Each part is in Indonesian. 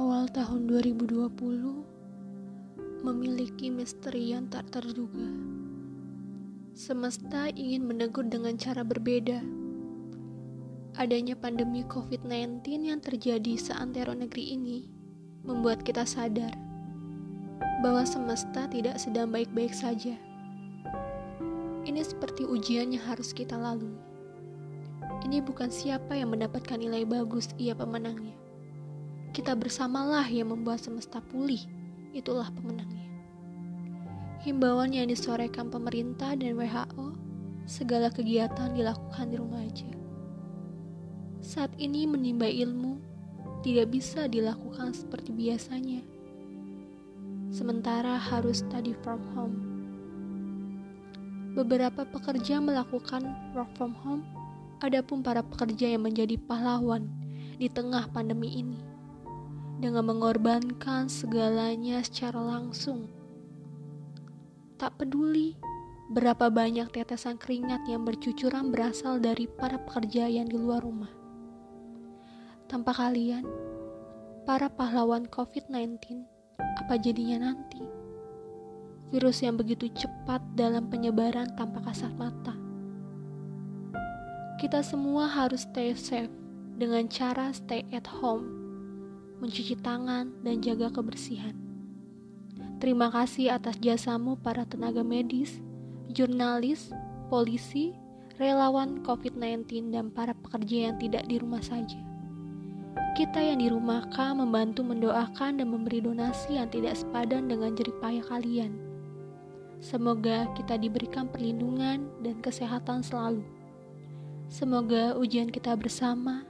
Awal tahun 2020 memiliki misteri yang tak terduga. Semesta ingin menegur dengan cara berbeda. Adanya pandemi COVID-19 yang terjadi seantero negeri ini membuat kita sadar bahwa semesta tidak sedang baik-baik saja. Ini seperti ujian yang harus kita lalui. Ini bukan siapa yang mendapatkan nilai bagus ia pemenangnya kita bersamalah yang membuat semesta pulih. Itulah pemenangnya. Himbauan yang disorekan pemerintah dan WHO, segala kegiatan dilakukan di rumah aja. Saat ini menimba ilmu tidak bisa dilakukan seperti biasanya. Sementara harus study from home. Beberapa pekerja melakukan work from home, adapun para pekerja yang menjadi pahlawan di tengah pandemi ini dengan mengorbankan segalanya secara langsung. Tak peduli berapa banyak tetesan keringat yang bercucuran berasal dari para pekerja yang di luar rumah. Tanpa kalian, para pahlawan COVID-19, apa jadinya nanti? Virus yang begitu cepat dalam penyebaran tanpa kasat mata. Kita semua harus stay safe dengan cara stay at home mencuci tangan, dan jaga kebersihan. Terima kasih atas jasamu para tenaga medis, jurnalis, polisi, relawan COVID-19 dan para pekerja yang tidak di rumah saja. Kita yang dirumahkan membantu mendoakan dan memberi donasi yang tidak sepadan dengan jeripaya kalian. Semoga kita diberikan perlindungan dan kesehatan selalu. Semoga ujian kita bersama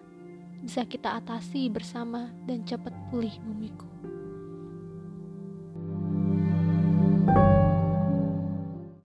bisa kita atasi bersama dan cepat pulih bumiku.